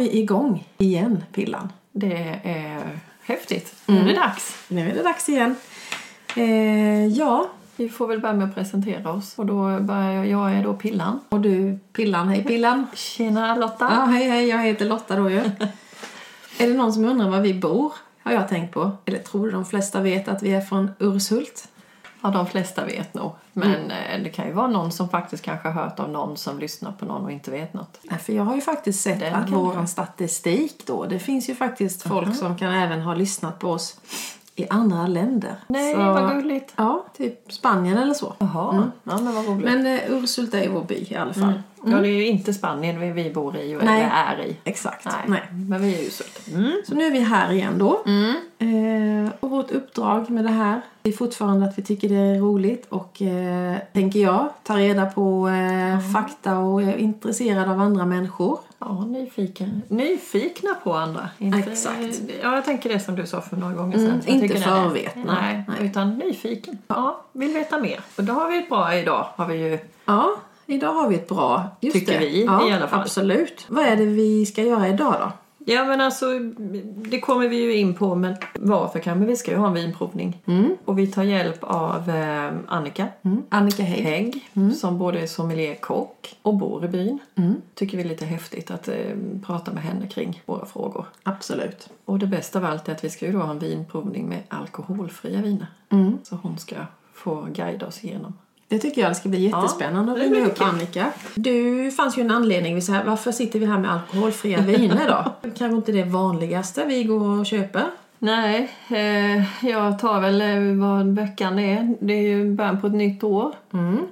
vi igång igen, Pillan. Det är häftigt. Nu är det dags. Nu är det dags igen. Eh, ja, Vi får väl börja med att presentera oss. Och då börjar jag, jag är då Pillan. och du Pillan, hej Pillan. Tjena Lotta! Ja, hej hej, jag heter Lotta då ju. är det någon som undrar var vi bor? Har jag tänkt på. Eller tror du de flesta vet att vi är från Urshult? Ja, de flesta vet nog. Men eh, det kan ju vara någon som faktiskt kanske har hört av någon som lyssnar på någon och inte vet något. Nej, för jag har ju faktiskt sett Den att våran statistik då, det finns ju faktiskt folk som kan även ha lyssnat på oss i andra länder. Nej, Så- vad gulligt! Ja, typ Spanien eller så. Jaha, ja men vad roligt. Men eh, Urshult är vår by i alla fall. Ja, det är ju inte Spanien vi, vi bor i och Nej. eller är i. Exakt. Nej, Nej. men vi är ju. Mm. Så nu är vi här igen då. Eh, och vårt uppdrag med det här är fortfarande att vi tycker det är roligt och eh, tänker jag ta reda på eh, fakta och är intresserad av andra människor. Ja, nyfiken. nyfikna på andra. Inte, Exakt. Ja, jag tänker det som du sa för några gånger sedan. Mm, inte förvetna. Nej, Nej. utan nyfiken. Ja, vill veta mer. Och då har vi ett bra idag. Har vi ju Ja, idag har vi ett bra. Just Tycker det. vi, ja, i alla fall. Absolut. Vad är det vi ska göra idag då? Ja men alltså det kommer vi ju in på men varför kan men vi ska ju ha en vinprovning. Och vi tar hjälp av eh, Annika Mm. Annika Hägg. Hägg som både är sommelierkock och bor i byn. Tycker vi är lite häftigt att eh, prata med henne kring våra frågor. Absolut. Och det bästa av allt är att vi ska ju då ha en vinprovning med alkoholfria viner. Så hon ska få guida oss igenom. Det tycker jag ska bli jättespännande Ja, att ringa upp. Annika. Du fanns ju en anledning. Vi säger, varför sitter vi här med alkoholfria viner då? Kanske inte det vanligaste vi går och köper. Nej, eh, jag tar väl eh, vad veckan är. Det är ju början på ett nytt år.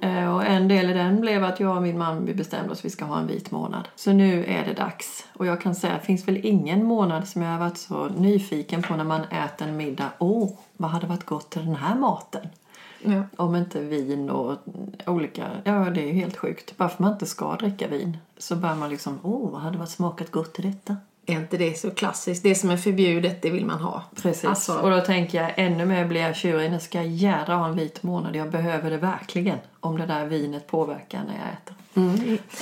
Eh, och en del i den blev att jag och min man vi bestämde oss att vi ska ha en vit månad. Så nu är det dags. Och jag kan säga att det finns väl ingen månad som jag har varit så nyfiken på när man äter en middag. Åh, vad hade varit gott till den här maten? Ja. Om inte vin och olika... Ja, det är ju helt sjukt. Bara för man inte ska dricka vin så börjar man liksom... Åh, vad hade varit smakat gott till detta? Är inte det så klassiskt? Det som är förbjudet, det vill man ha. Precis. Alltså- Och då tänker jag ännu mer blir jag tjurig. Nu ska jag jädra ha en vit månad. Jag behöver det verkligen. Om det där vinet påverkar när jag äter.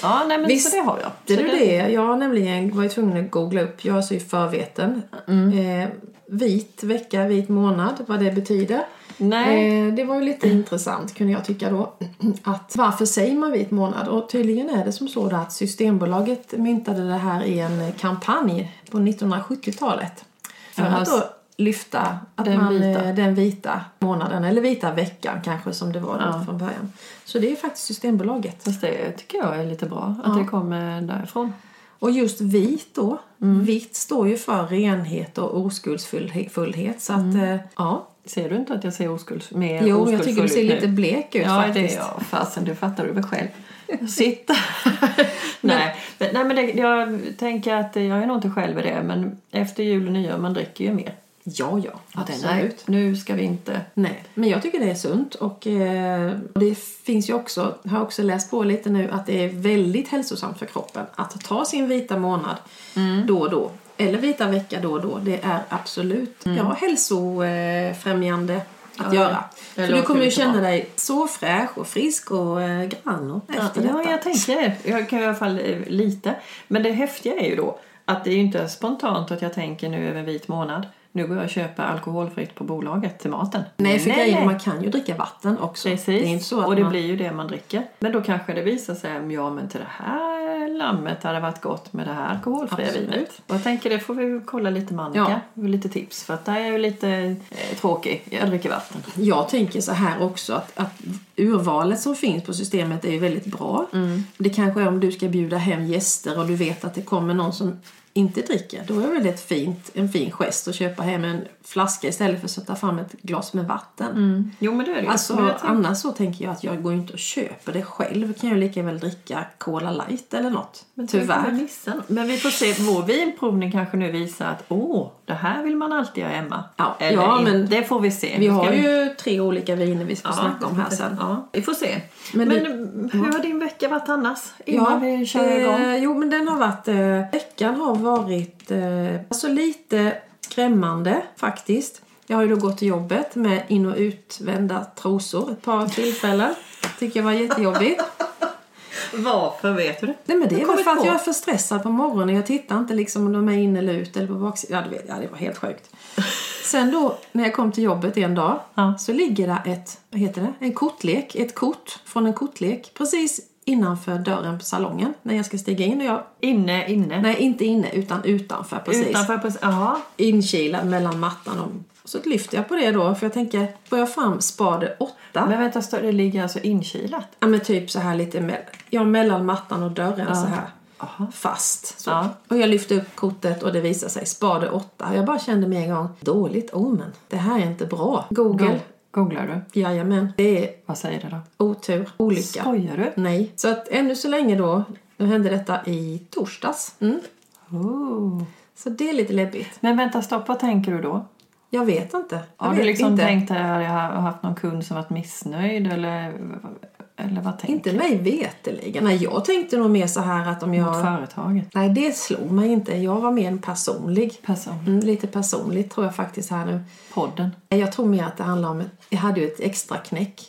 Ja, nej men Visst, så det har jag. Det så du det. Jag har nämligen varit tvungen att googla upp. Jag är så i förveten. Eh, vit vecka, vit månad, vad det betyder. Nej. Eh, det var ju lite intressant kunde jag tycka då. Att varför säger man vit månad? Och tydligen är det som så att Systembolaget myntade det här i en kampanj på 1970-talet. För att då lyfta att den man, vita. eh, den vita månaden, eller vita veckan kanske som det var då från början. Så det är faktiskt Systembolaget. Fast det tycker jag är lite bra. Att det kommer därifrån. Och just vit då, vitt står ju för renhet och oskuldsfullhet. Så att, eh, ja. Ser du inte att jag ser oskulds, mer Jo, jag tycker du ser nu? lite blek ut Ja, faktiskt. det är jag. Fasen, det fattar du väl själv. Sitta. nej, men, nej, men det, jag tänker att jag är nog inte själv i det. Men efter jul och nyår, man dricker ju mer. Ja, ja, absolut. Nej, nu ska vi inte... Nej, men jag tycker det är sunt och eh, det finns ju också, har också läst på lite nu att det är väldigt hälsosamt för kroppen att ta sin vita månad då och då. Eller vita vecka då och då. Det är absolut ja, hälsofrämjande att Ja, göra. För du kommer ju känna bra. dig så fräsch och frisk och eh, grann och efter ja, detta. jag tänker det. Jag kan i alla fall eh, lite. Men det häftiga är ju då att det är ju inte spontant att jag tänker nu över en vit månad. Nu går jag och köper alkoholfritt på bolaget till maten. Nej, för grejen är, nej. man kan ju dricka vatten också. Precis, Det är inte så att och det man... blir ju det man dricker. Men då kanske det visar sig att ja, men till det här lammet hade varit gott med det här alkoholfria Absolut. vinet. Och jag tänker det får vi kolla lite med Annika. Lite tips för att där är jag ju lite eh, tråkig. Jag dricker vatten. Jag tänker så här också att, att urvalet som finns på systemet är ju väldigt bra. Mm. Det kanske är om du ska bjuda hem gäster och du vet att det kommer någon som inte dricker. Då är det väldigt fint, en fin gest att köpa hem en flaska istället för att sätta fram ett glas med vatten. Jo men det är det. Alltså annars så tänker jag att jag går inte och köper det själv. Kan jag lika väl dricka Cola light eller något. Men Tyvärr. vi. Men vi får se. Vår vinprovning kanske nu visar att åh, det här vill man alltid ha hemma. Ja, Eller ja, in- men det får vi se. Vi har ju tre olika viner vi ska snacka om här sen. Ja, vi får se. Men Men, det- hur har din vecka varit annars? Innan vi kör igång. eh, jo, men den har varit... Eh, veckan har varit eh, alltså lite skrämmande faktiskt. Jag har ju då gått till jobbet med in och utvända trosor ett par tillfällen. Tycker jag var jättejobbigt. Varför vet du det? Nej men det är väl för att på. jag är för stressad på morgonen. Jag tittar inte liksom om de är inne eller ut eller på baksidan. Ja, du ja, det var helt sjukt. Sen då när jag kom till jobbet en dag Ja. så ligger där ett, vad heter det, en kortlek, ett kort från en kortlek precis innanför dörren på salongen när jag ska stiga in och jag, Inne, inne. nej inte inne utan utanför precis. Utanför precis. Jaha. Inkilad mellan mattan och så lyfter jag på det då för jag tänker, får jag fram spade 8? Men vänta, det ligger alltså inkilat? Ja men typ så här lite med, ja, mellan mattan och dörren så här Aha. fast. Så. Ja. Och jag lyfte upp kortet och det visade sig spade 8. Jag bara kände med en gång, dåligt omen. Det här är inte bra. Google, Go- Googlar du? jajamän. Det är Vad säger det då? otur, olycka. Skojar du? Nej. Så att ännu så länge då, nu hände detta i torsdags. Mm. Oh. Så det är lite läbbigt. Men vänta, stopp. Vad tänker du då? Jag vet inte. Jag Har vet du liksom inte. tänkt att jag har haft någon kund som varit missnöjd eller, eller vad tänker Inte mig veterligen. Nej, jag tänkte nog mer så här att om du? Mot jag... företaget? Nej, det slog mig inte. Jag var mer en personlig. Person? Mm, lite personligt tror jag faktiskt här nu. Podden? Jag tror mer att det handlar om... Jag hade ju ett extra knäck.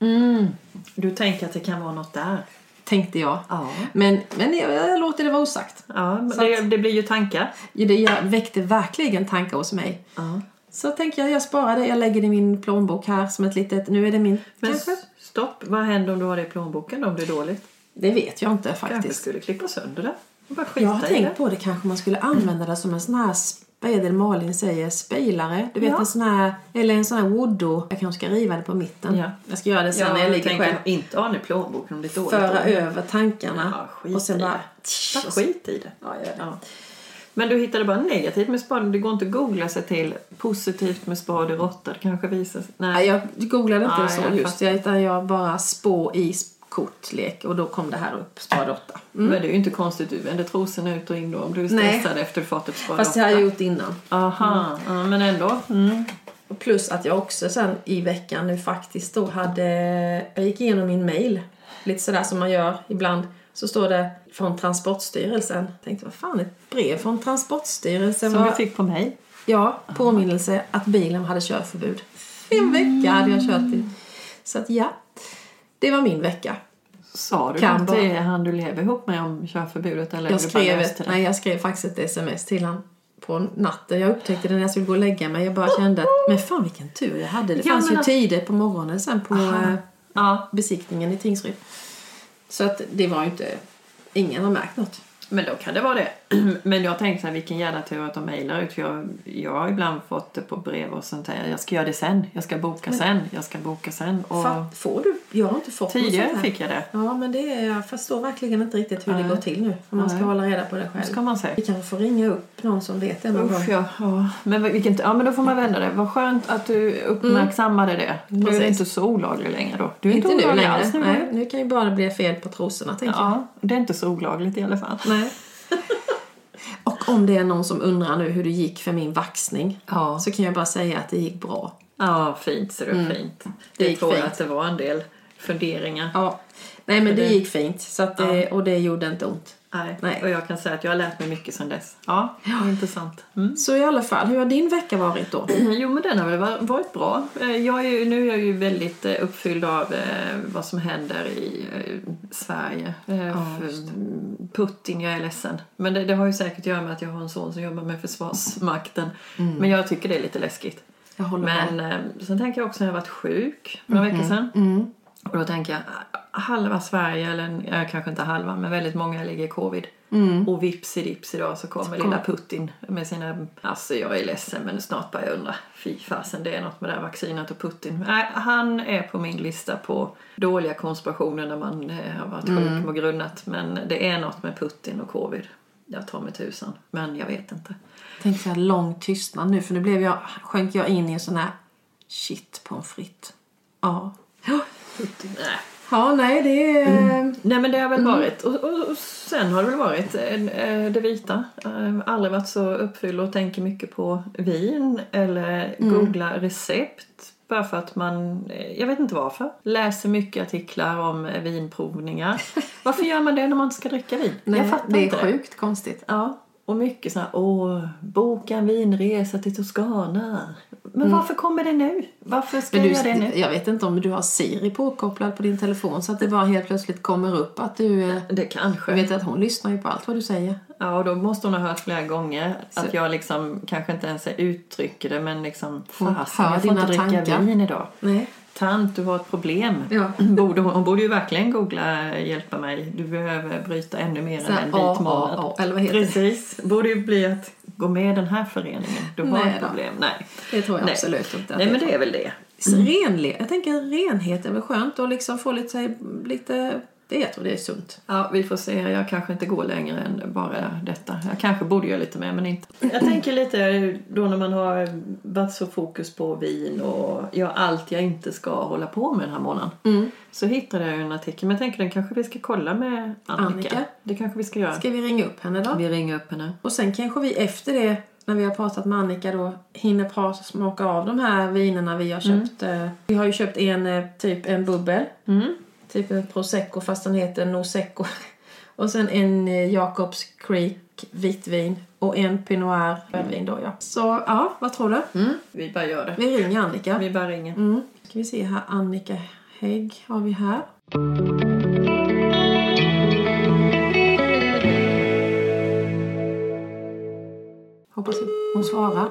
Mm. Du tänker att det kan vara något där? Tänkte jag. Ja. Men, men jag, jag låter det vara osagt. Ja, det, det blir ju tankar. Det jag väckte verkligen tankar hos mig. Ja. Så tänker jag, jag sparar det. Jag lägger det i min plånbok här som ett litet... Nu är det min... Men kanske? stopp, vad händer om du har det i plånboken om det är dåligt? Det vet jag inte Kanske faktiskt. skulle klippa sönder det. Bara Jag har i det. tänkt på det kanske man skulle använda det som en sån här, vad är det Malin säger, spejlare? Du vet Ja. en sån här, eller en sån här woodo. Jag kanske ska riva det på mitten. Ja. Jag ska göra det sen Ja, när jag ligger själv. inte ha i plånboken om det är dåligt. Föra över tankarna. Ja, skit och sen bara... det. Bara skit i det. Ja, gör det. Ja. Men du hittade bara negativt med spade. Det går inte att googla sig till positivt med spade råtta. Det kanske visar sig. Nej. Nej, jag googlade inte Nej, så jag just. Jag, utan jag bara spå i kortlek och då kom det här upp, spade 8. Men det är ju inte konstigt. Du vänder trosorna ut och in då om du är Nej. stressad efter du fått ett spade Fast det har jag gjort innan. Aha, ja, men ändå. Mm. Och Plus att jag också sen i veckan nu faktiskt då hade... Jag gick igenom min mail. Lite sådär som man gör ibland. Så står det från Transportstyrelsen. Jag tänkte, vad fan, ett brev från Transportstyrelsen? Som Vad- du fick på mig. Ja, påminnelse att bilen hade körförbud. En vecka hade jag kört i. Så att ja, det var min vecka. Sa du Kan något bara. han du lever ihop med om körförbudet? Eller Jag skrev, ett, det? nej, jag skrev faktiskt ett sms till honom på natten. Jag upptäckte det när jag skulle gå och lägga mig. Jag bara kände att, men fan vilken tur jag hade. Det Ja, fanns ju att- tider på morgonen sen på eh, Ja, besiktningen i Tingsryd. Så att det var ju inte, ingen har märkt något. men då kan det vara det. Men jag tänkte så här, vilken jävla tur att de mejlar ut. För jag, jag har ibland fått det på brev och sånt där. Jag ska göra det sen. Jag ska boka sen. Jag ska boka sen. Och Fa- Får du? Jag har inte fått tidigare sånt här. fick jag det. Ja, men det är, jag förstår verkligen inte riktigt hur det Nej. går till nu. Om man ska Nej. hålla reda på det Det själv. ska man säga. Vi kanske får ringa upp någon som vet det någon gång. Usch, ja, ja. Men, vilken, ja, men då får man vända det. Vad skönt att du uppmärksammade det. Nu är det Precis. inte så olaglig längre då. Du är inte, Inte nu olaglig längre. alls nu. Nej, nu kan ju bara bli fel på trosorna, tänker jag. Ja, det är inte så olagligt i alla fall. Nej. Och om det är någon som undrar nu hur det gick för min vaxning Ja. så kan jag bara säga att det gick bra. Ja, fint ser du. Fint. Det Det gick tror jag fint. att det var en del funderingar. Ja. Nej men det det- gick fint så att det, och det gjorde inte ont. Nej. Nej. Och jag kan säga att jag har lärt mig mycket sedan dess. Ja, intressant. Mm. Så i alla fall, hur har din vecka varit då? Jo, men den har väl va- varit bra. Eh, Jag är ju, nu är jag ju väldigt eh, uppfylld av eh, vad som händer i Sverige. För Putin, jag är ledsen. Men det, det har ju säkert att göra med att jag har en son som jobbar med Försvarsmakten. Men jag tycker det är lite läskigt. Jag håller med. Men eh, sen tänker jag också när jag varit sjuk några veckor sedan. Mm. Och då tänker jag, halva Sverige, eller kanske inte halva, men väldigt många ligger i covid. Och vips i dips idag så kommer lilla Putin med sina, alltså jag är ledsen men snart börjar jag undra, fy fasen det är något med det här vaccinet och Putin. Nej, han är på min lista på dåliga konspirationer när man eh, har varit sjuk och grunnat. Men det är något med Putin och covid. Jag tar med tusan, men jag vet inte. Tänkte så här lång tystnad nu för nu blev jag, sjönk jag in i en sån här shit pommes frites. Ja. Nej. Ja, nej det är... Nej men det har väl varit. Och, och, och sen har det väl varit eh, det vita. Eh, aldrig varit så uppfylld och tänker mycket på vin eller googla recept. Bara för att man, eh, jag vet inte varför, läser mycket artiklar om eh, vinprovningar. Varför gör man det när man inte ska dricka vin? Nej, jag fattar det är inte sjukt konstigt. Ja, och mycket så här, åh, boka en vinresa till Toscana. Men varför kommer det nu? Varför ska Men jag du, göra det nu? jag vet inte om du har Siri påkopplad på din telefon så att det bara helt plötsligt kommer upp att du... eh, Det kanske. Jag vet att hon lyssnar ju på allt vad du säger. Ja, och då måste hon ha hört flera gånger att jag liksom kanske inte ens uttrycker det men liksom fasen, jag får inte dricka tankar. vin idag. Nej. Tant, du har ett problem. Ja. Borde, hon, hon borde ju verkligen googla hjälpa mig. Du behöver bryta ännu mer Så än en vit månad. Eller vad heter det? Precis. Borde ju bli att gå med i den här föreningen. Du har Nej ett då. problem. Nej. Det tror jag Nej. absolut inte. att Nej, men det är väl det. Renlighet. Jag tänker renhet är väl skönt och liksom få lite, lite... Det jag tror det är sunt. Ja, vi får se. Jag kanske inte går längre än bara detta. Jag kanske borde göra lite mer, men inte. Jag tänker lite då när man har varit så fokus på vin och ja, allt jag inte ska hålla på med den här månaden. Så hittade jag en artikel, men jag tänker den kanske vi ska kolla med Annika. Annika? Det kanske vi ska göra. Ska vi ringa upp henne då? Vi ringer upp henne. Och sen kanske vi efter det, när vi har pratat med Annika då, hinner prata, smaka av de här vinerna vi har köpt. Eh, Vi har ju köpt en, eh, typ en bubbel. Mm. Typ en prosecco fast den heter Nosecco. Och sen en eh, Jacobs Creek vitvin och en Pinot Noir rödvin då ja. Så ja, vad tror du? Mm. Vi bara gör det. Vi ringer Annika. Vi bara ringer. Mm. Ska vi se här, Annika Hägg har vi här. Hoppas hon svarar.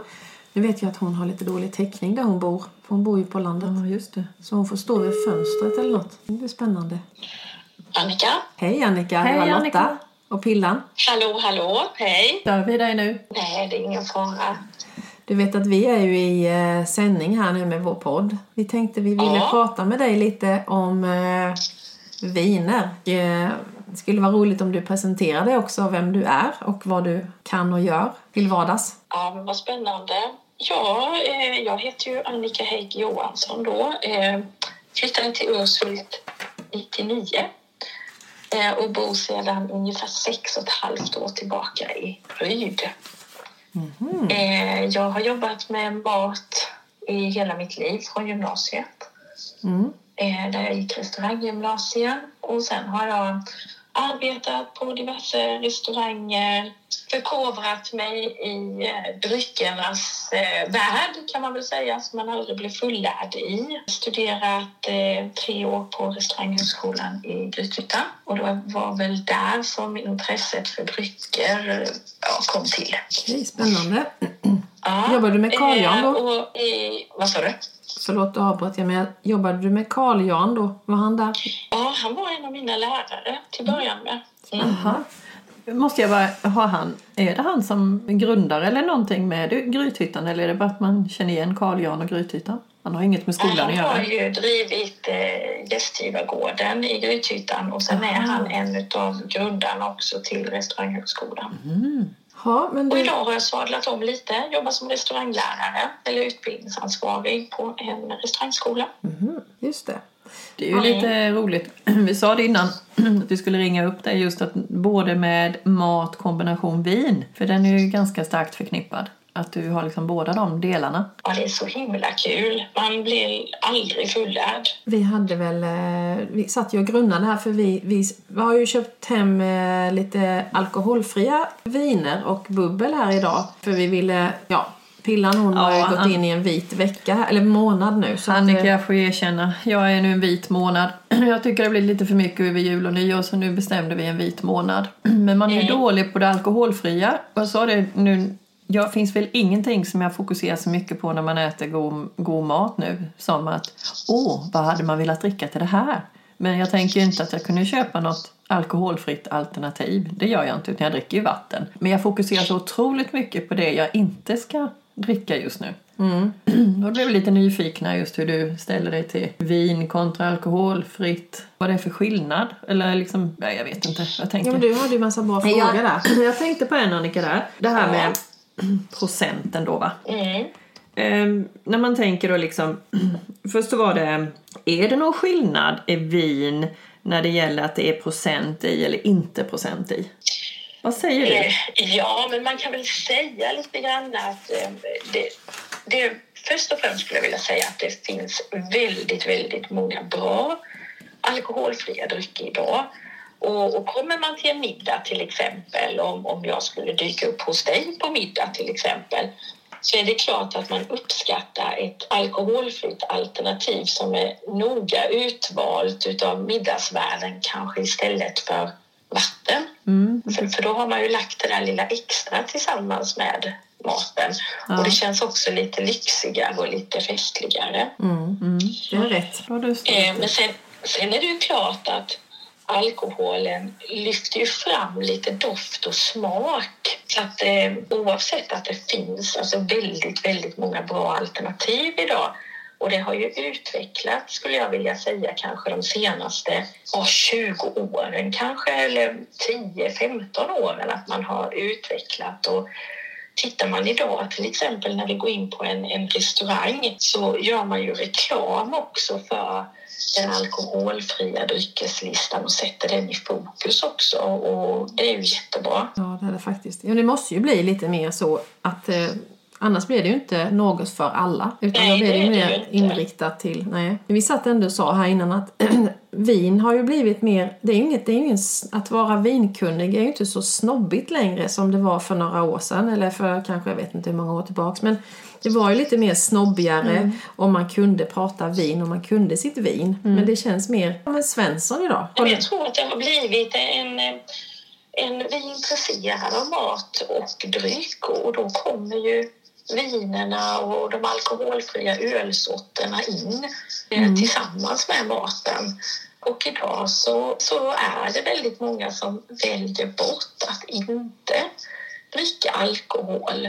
Nu vet jag att hon har lite dålig täckning där hon bor. För hon bor ju på landet. Ja, just det. Så hon får stå vid fönstret eller något. Det blir spännande. Annika? Hej Annika, Hej, det var Lotta. Annika. Och Pillan. Hallå, hallå, hej. Stör vi dig nu? Nej, det är ingen fara. Du vet att vi är ju i eh, sändning här nu med vår podd. Vi tänkte vi ville Ja. prata med dig lite om eh, viner. Eh, det skulle vara roligt om du presenterade också vem du är och vad du kan och gör till vardags. Ja, men vad spännande. Ja, eh, jag heter ju Annika Hägg Johansson då. Eh, flyttade till Urshult 99 eh, och bor sedan ungefär sex och ett halvt år tillbaka i Ryd. Eh, jag har jobbat med mat i hela mitt liv från gymnasiet. Mm. eh, där jag gick restauranggymnasium och sen har jag arbetat på diverse restauranger, förkovrat mig i eh, dryckernas eh, värld kan man väl säga, som man aldrig blev fullärd i. Studerat eh, tre år på restauranghögskolan i Grythyttan och det var väl där som intresset för drycker eh, ja, kom till. Okej, spännande. Ja, Jobbade du med Carl Jan då? Och, eh, vad sa du? Förlåt, avbröt jag med. Jobbade du med Carl Jan då? Var han där? Ja, han var en av mina lärare till början med. Mm. Aha. Måste jag bara ha han, är det han som grundar eller någonting med Grythyttan eller är det bara att man känner igen Carl Jan och Grythyttan? Han har inget med skolan att Han har göra. ju drivit eh, Gästgivargården i Grythyttan och sen är Aha. han en av grundarna också till Restauranghögskolan. Ja, men Och du... idag har jag sadlat om lite, jobbar som restauranglärare eller utbildningsansvarig på en restaurangskola. Mhm, just det. Det är ju lite roligt. Vi sa det innan att vi skulle ringa upp dig just att både med mat kombination vin, för den är ju ganska starkt förknippad. Att du har liksom båda de delarna. Ja, det är så himla kul. Man blir aldrig fullärd. Vi hade väl, eh, vi satt ju och grunnade här för vi, vi, vi har ju köpt hem eh, lite alkoholfria viner och bubbel här idag. För vi ville, ja, Pillan hon har ju Ja, gått han- in i en vit vecka, eller månad nu. Så Annika, eh, jag får erkänna. Jag är nu en vit månad. Jag tycker det blir lite för mycket över jul och nyår så nu bestämde vi en vit månad. Men man är ju dålig på det alkoholfria. Jag sa det nu, jag finns väl ingenting som jag fokuserar så mycket på när man äter god, god mat nu som att åh, vad hade man velat dricka till det här? Men jag tänker inte att jag kunde köpa något alkoholfritt alternativ. Det gör jag inte, utan jag dricker ju vatten. Men jag fokuserar så otroligt mycket på det jag inte ska dricka just nu. mm. Då blev vi lite nyfikna just hur du ställer dig till vin kontra alkoholfritt. Vad det är för skillnad? Eller liksom, ja, jag vet inte. Jag tänker. ja, men du hade ju massa bra frågor jag, där. jag tänkte på en Annika där. Det här med procenten då va. Mm. Ehm, när man tänker då liksom, först så var det, är det någon skillnad i vin när det gäller att det är procent i eller inte procent i? Vad säger du? Eh, Ja, men man kan väl säga lite grann att eh, det, det, först och främst skulle jag vilja säga att det finns väldigt, väldigt många bra alkoholfria drycker idag. Och, och kommer man till en middag till exempel, om, om jag skulle dyka upp hos dig på middag till exempel, så är det klart att man uppskattar ett alkoholfritt alternativ som är noga utvalt utav middagsvärden kanske istället för vatten. Mm. För, för då har man ju lagt det där lilla extra tillsammans med maten. Ja. Och det känns också lite lyxigare och lite festligare. Mm. Det är rätt. Då har du Eh, men sen, sen är det ju klart att alkoholen lyfter ju fram lite doft och smak. Så att eh, oavsett att det finns alltså väldigt, väldigt många bra alternativ idag och det har ju utvecklats, skulle jag vilja säga, kanske de senaste ja, 20 åren kanske, eller 10-15 åren, att man har utvecklat. Och tittar man idag, till exempel när vi går in på en, en restaurang, så gör man ju reklam också för den alkoholfria dryckeslistan och sätter den i fokus också. Och det är ju jättebra. Ja, det är det faktiskt. Ja, det måste ju bli lite mer så att eh, annars blir det ju inte något för alla. Utan Nej, då blir det ju mer inriktat till, nej. Men vi satt ändå och sa här innan att vin har ju blivit mer, det är inget, det är ingen, att vara vinkunnig är ju inte så snobbigt längre som det var för några år sedan eller för kanske, jag vet inte hur många år tillbaks. Men det var ju lite mer snobbigare Mm. om man kunde prata vin och man kunde sitt vin. Mm. Men det känns mer som en Svensson idag. Men jag tror att det har blivit en, en vi är intresserade av mat och dryck och då kommer ju vinerna och de alkoholfria ölsorterna in eh, tillsammans med maten. Och idag så, så är det väldigt många som väljer bort att inte dricka alkohol.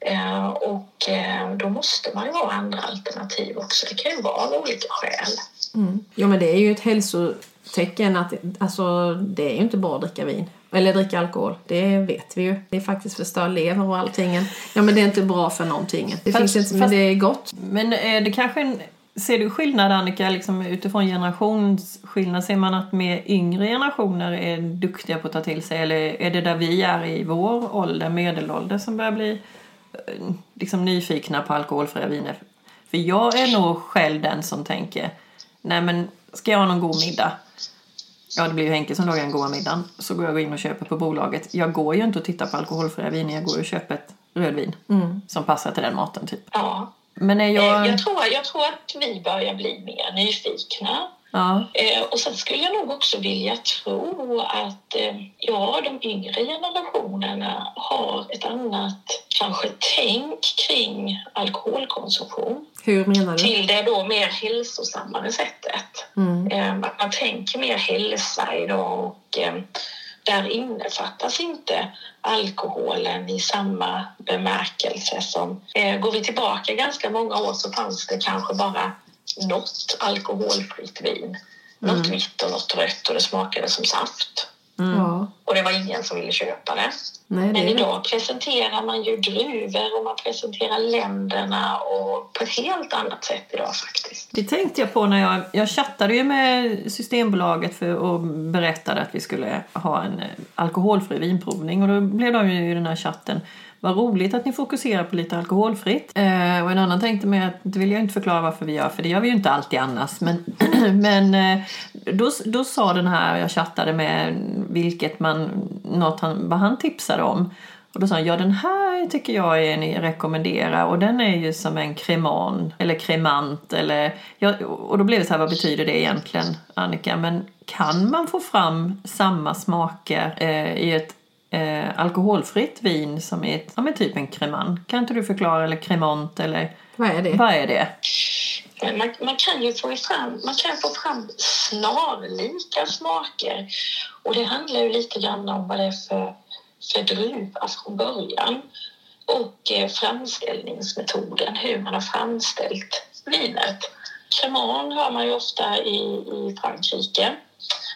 Eh, och eh, då måste man ju ha andra alternativ också. Det kan ju vara av olika skäl. Mm. Jo men det är ju ett hälsotecken att alltså, det är ju inte bra att dricka vin. Eller dricka alkohol, det vet vi ju. Det är faktiskt förstör lever och allting. Ja men det är inte bra för någonting. Det Fast- finns inte, men fast- det är gott. Men är det kanske en, ser du skillnad Annika, liksom utifrån generationsskillnad? Ser man att mer yngre generationer är duktiga på att ta till sig? Eller är det där vi är i vår ålder, medelålder, som börjar bli eh, liksom nyfikna på alkoholfria viner? För jag är nog själv den som tänker, nej men ska jag ha någon god middag? Ja, det blir ju Henke som lagar den goda middagen. Så går jag in och köper på bolaget. Jag går ju inte och tittar på alkoholfria viner, jag går och köper ett rödvin som passar till den maten typ. Ja. Men är Eh, jag... Jag, tror, jag tror att vi börjar bli mer nyfikna. Ja. Eh, och sen skulle jag nog också vilja tro att eh, ja, de yngre generationerna har ett annat kanske tänk kring alkoholkonsumtion Hur menar du? till det då mer hälsosammare sättet. Mm. Eh, att man tänker mer hälsa idag och eh, där innefattas inte alkoholen i samma bemärkelse som... Eh, går vi tillbaka ganska många år så fanns det kanske bara något alkoholfritt vin. Något vitt och något rött och det smakade som saft. Ja. Och det var ingen som ville köpa det. Nej, det Men idag presenterar man ju druvor och man presenterar länderna och på ett helt annat sätt idag faktiskt. Det tänkte jag på när jag, jag chattade ju med Systembolaget för och berättade att vi skulle ha en alkoholfri vinprovning och då blev de ju i den här chatten vad roligt att ni fokuserar på lite alkoholfritt. Eh, och en annan tänkte mig att det vill jag inte förklara varför vi gör för det gör vi ju inte alltid annars. Men, men eh, då, då sa den här jag chattade med vilket man, något han, vad han tipsade om. Och då sa han, ja den här tycker jag är ni rekommenderar och den är ju som en kreman eller kremant eller ja, och då blev det så här, vad betyder det egentligen Annika? Men kan man få fram samma smaker eh, i ett eh, alkoholfritt vin som i ett, ja men typ en kreman? Kan inte du förklara eller kremant eller Vad är det? vad är det? Men man, man kan ju få fram, man kan få fram snarlika smaker och det handlar ju lite grann om vad det är för, för druva från början och eh, framställningsmetoden, hur man har framställt vinet. Cremant har man ju ofta i, i Frankrike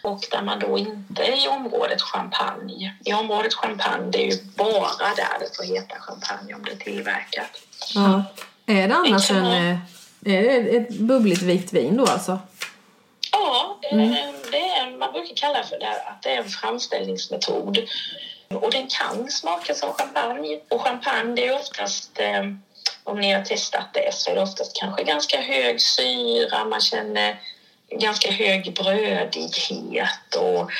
och där man då inte är i området champagne. I området champagne, det är ju bara där det får heta champagne om det är tillverkat. Ja. Är det annars en... Eh, Är det ett bubbligt vitt vin då alltså? Ja, eh, det är, man brukar kalla för det att det är en framställningsmetod. Och den kan smaka som champagne. Och champagne det är oftast, eh, om ni har testat det, så är det oftast kanske ganska hög syra. Man känner ganska hög brödighet och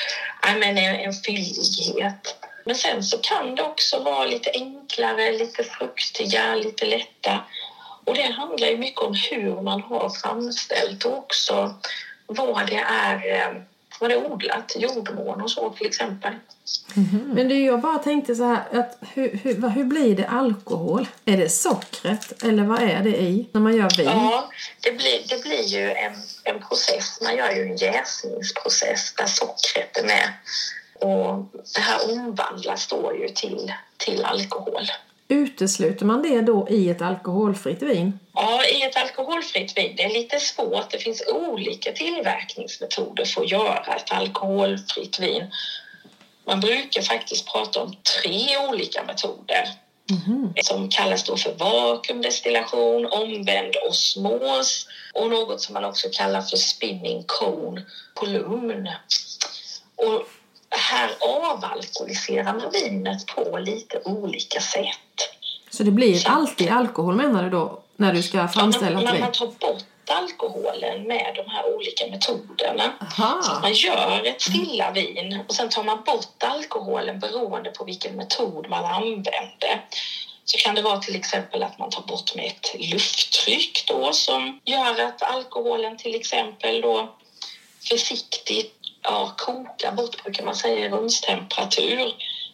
I mean, en, en fyllighet. Men sen så kan det också vara lite enklare, lite fruktiga, lite lätta. Och det handlar ju mycket om hur man har framställt och också vad det är, eh, vad det är odlat, jordmån och så till exempel. Mm. Men du, jag bara tänkte så här, att hur, hur, hur blir det alkohol? Är det sockret eller vad är det i när man gör vin? Ja, det blir, det blir ju en, en process. Man gör ju en jäsningsprocess där sockret är med. Och det här omvandlas då ju till, till alkohol. Utesluter man det då i ett alkoholfritt vin? Ja, i ett alkoholfritt vin. Det är lite svårt. Det finns olika tillverkningsmetoder för att göra ett alkoholfritt vin. Man brukar faktiskt prata om tre olika metoder mm. som kallas då för vakuumdestillation, omvänd osmos och något som man också kallar för spinning cone kolumn. Och här avalkoholiserar man vinet på lite olika sätt. Så det blir alltid alkohol menar du då, när du ska framställa ett vin? Man tar bort alkoholen med de här olika metoderna. Aha. Så man gör ett stilla vin och sen tar man bort alkoholen beroende på vilken metod man använder. Så kan det vara till exempel att man tar bort med ett lufttryck då som gör att alkoholen till exempel då försiktigt ja, kokar bort, brukar man säga, i rumstemperatur.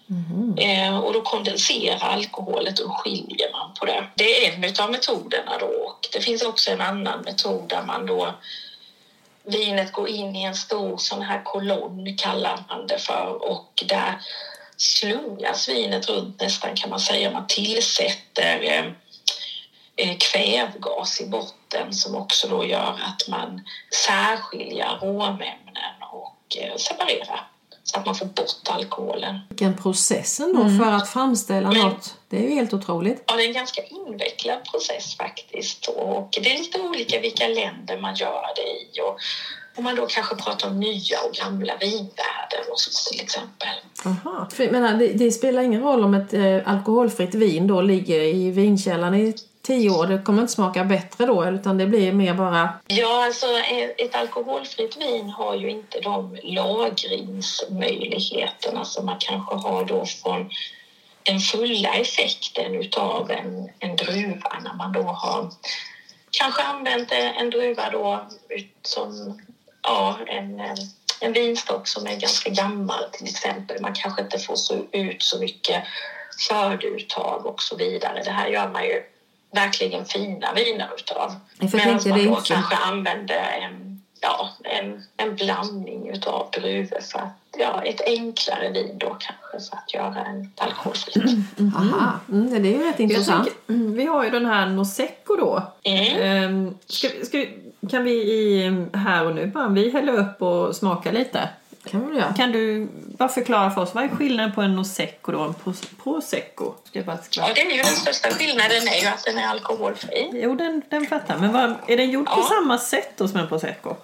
Mm. Eh, och då kondenserar alkoholet och skiljer man på det. Det är en av metoderna då. Och det finns också en annan metod där man då vinet går in i en stor sån här kolonn kallar man det för och där slungas vinet runt nästan kan man säga. Man tillsätter eh, eh kvävgas i botten som också då gör att man särskiljer aromämnen och eh, separerar så att man får bort alkoholen. Vilken process ändå mm. för att framställa Men, något. Det är ju helt otroligt. Ja, det är en ganska invecklad process faktiskt. Och det är lite olika vilka länder man gör det i. Och om man då kanske pratar om nya och gamla vinvärden och så till exempel. Aha. För, menar, det, det, spelar ingen roll om ett eh, alkoholfritt vin då ligger i vinkällaren i tio år, det kommer inte smaka bättre då utan det blir mer bara... Ja, alltså ett alkoholfritt vin har ju inte de lagringsmöjligheterna som man kanske har då från den fulla effekten utav en, en druva när man då har kanske använt en druva då som ja, en, en vinstock som är ganska gammal till exempel. Man kanske inte får så ut så mycket skördeuttag och så vidare. Det här gör man ju verkligen fina viner utav. Medan man då kanske använder en, ja, en, en blandning utav druvor för att, ja, ett enklare vin då kanske för att göra en alkoholfritt. Mm. Mm. Aha, mm, det är ju rätt intressant. Mm, vi har ju den här Nosecco då. Mm. Ska, ska, kan vi i här och nu bara vi hälla upp och smaka lite? Kan vi göra. Kan du bara förklara för oss, vad är skillnaden på en Nosecco och en Prosecco? Ska bara ja, det är ju den största skillnaden är ju att den är alkoholfri. Jo, den, den fattar Men vad, är den gjord ja. på samma sätt då som en Prosecco?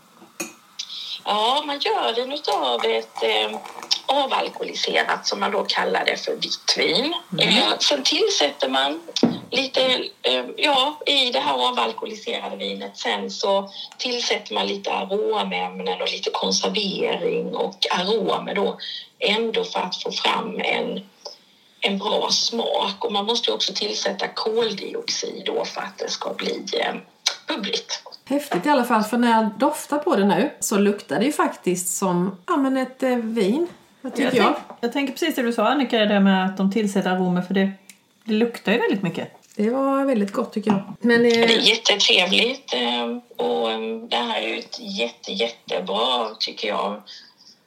Ja, man gör den utav ett eh, avalkoholiserat som man då kallar det för vitt vin. Mm. Eh, sen tillsätter man lite, eh, ja, i det här avalkoholiserade vinet sen så tillsätter man lite aromämnen och lite konservering och aromer då ändå för att få fram en, en bra smak. Och man måste också tillsätta koldioxid då för att det ska bli eh, bubbligt. Häftigt i alla fall, för när jag doftar på det nu så luktar det ju faktiskt som ja, men ett eh, vin. Vad tycker jag? Jag, tänk, jag tänker precis det du sa Annika, det med att de tillsätter aromer för det, det luktar ju väldigt mycket. Det var väldigt gott tycker jag. Men, eh... Det är jättetrevligt eh, och eh, det här är ju ett jätte, jättebra, tycker jag,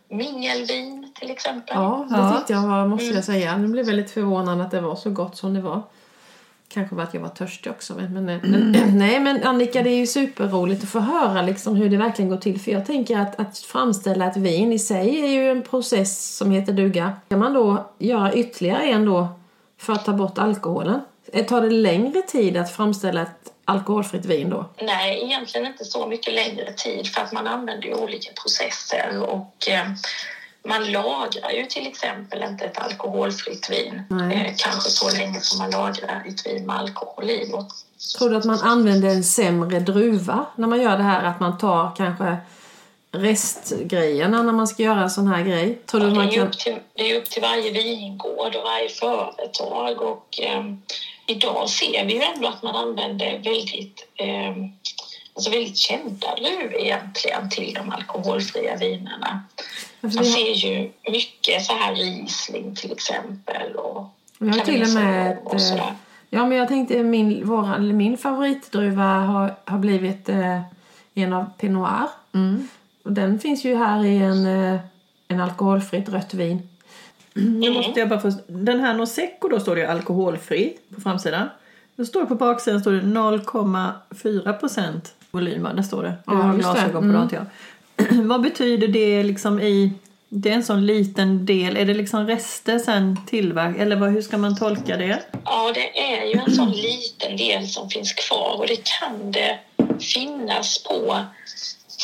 mingelvin till exempel. Ja, det tyckte jag var, måste jag mm. säga. Nu blev väldigt förvånad att det var så gott som det var. Kanske var att jag var törstig också. Men, men, mm. nej, men Annika, det är ju superroligt att få höra liksom hur det verkligen går till. För jag tänker att, att framställa ett vin i sig är ju en process som heter duga. Kan man då göra ytterligare en då för att ta bort alkoholen? Tar det längre tid att framställa ett alkoholfritt vin då? Nej, egentligen inte så mycket längre tid för att man använder ju olika processer och eh, man lagrar ju till exempel inte ett alkoholfritt vin eh, kanske så länge som man lagrar ett vin med alkohol i. Tror du att man använder en sämre druva när man gör det här? Att man tar kanske restgrejerna när man ska göra en sån här grej? Tror du det, man är ju kan... upp till, det är upp till varje vingård och varje företag. Och, ehm, idag ser vi ju ändå att man använder väldigt, ehm, alltså väldigt kända druvor egentligen till de alkoholfria vinerna. Alltså, Man ser ju mycket så här Riesling till exempel. Och Vi har till och med och sådär. eh, Ja, men jag tänkte min, våra, eller min favoritdruva har, har blivit eh, en av Pinot Noir. Mm. Och den finns ju här i en, eh, en alkoholfritt rött vin. Nu måste jag bara få... Den här Nosecco då står det ju alkoholfri på framsidan. Då står det på baksidan står det 0,4 procent volym. Där står det. Du Ja, har glasögon på Mm. jag. Vad betyder det liksom i... Det är en sån liten del. Är det liksom rester sen tillverk... Eller vad, hur ska man tolka det? Ja, det är ju en sån liten del som finns kvar och det kan det finnas på,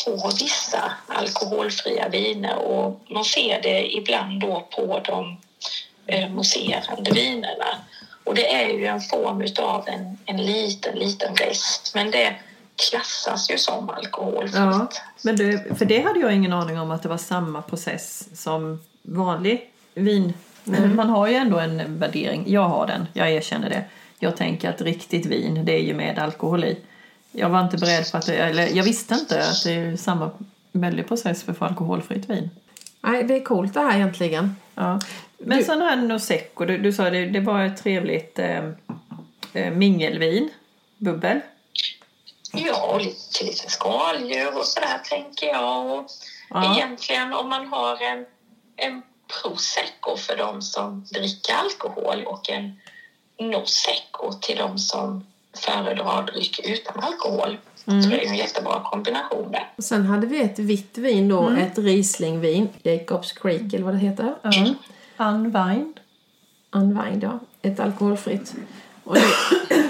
på vissa alkoholfria viner och man ser det ibland då på de eh, mousserande vinerna. Och det är ju en form utav en, en liten, liten rest men det klassas ju som alkoholfritt. Ja, men det, för det hade jag ingen aning om att det var samma process som vanlig vin. Men Man har ju ändå en värdering. Jag har den, jag erkänner det. Jag tänker att riktigt vin, det är ju med alkohol i. Jag var inte beredd på att det, eller jag visste inte att det är samma väldig process för att få alkoholfritt vin. Nej, det är coolt det här egentligen. Ja. Men Du- sån här Nosecco, du, du sa det, det var ett trevligt eh, eh, mingelvin, bubbel. Ja, och lite, lite skaldjur och sådär tänker jag. Och Ja. Egentligen om man har en, en prosecco för de som dricker alkohol och en nosecco till de som föredrar dryck utan alkohol. Så det är en jättebra kombination där. Och sen hade vi ett vitt vin då, Mm. ett Rieslingvin, Jacobs Creek eller vad det heter. Ja. Unwind. Unwind, ja. Ett alkoholfritt. Och det,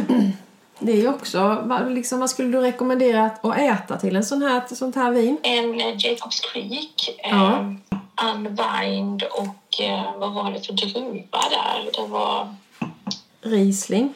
det är ju också, vad, liksom, vad skulle du rekommendera att, att äta till en sån här, sånt här vin? En eh, Jacobs Creek, Ja. eh, Unwind och eh, vad var det för druva där? Det var Riesling.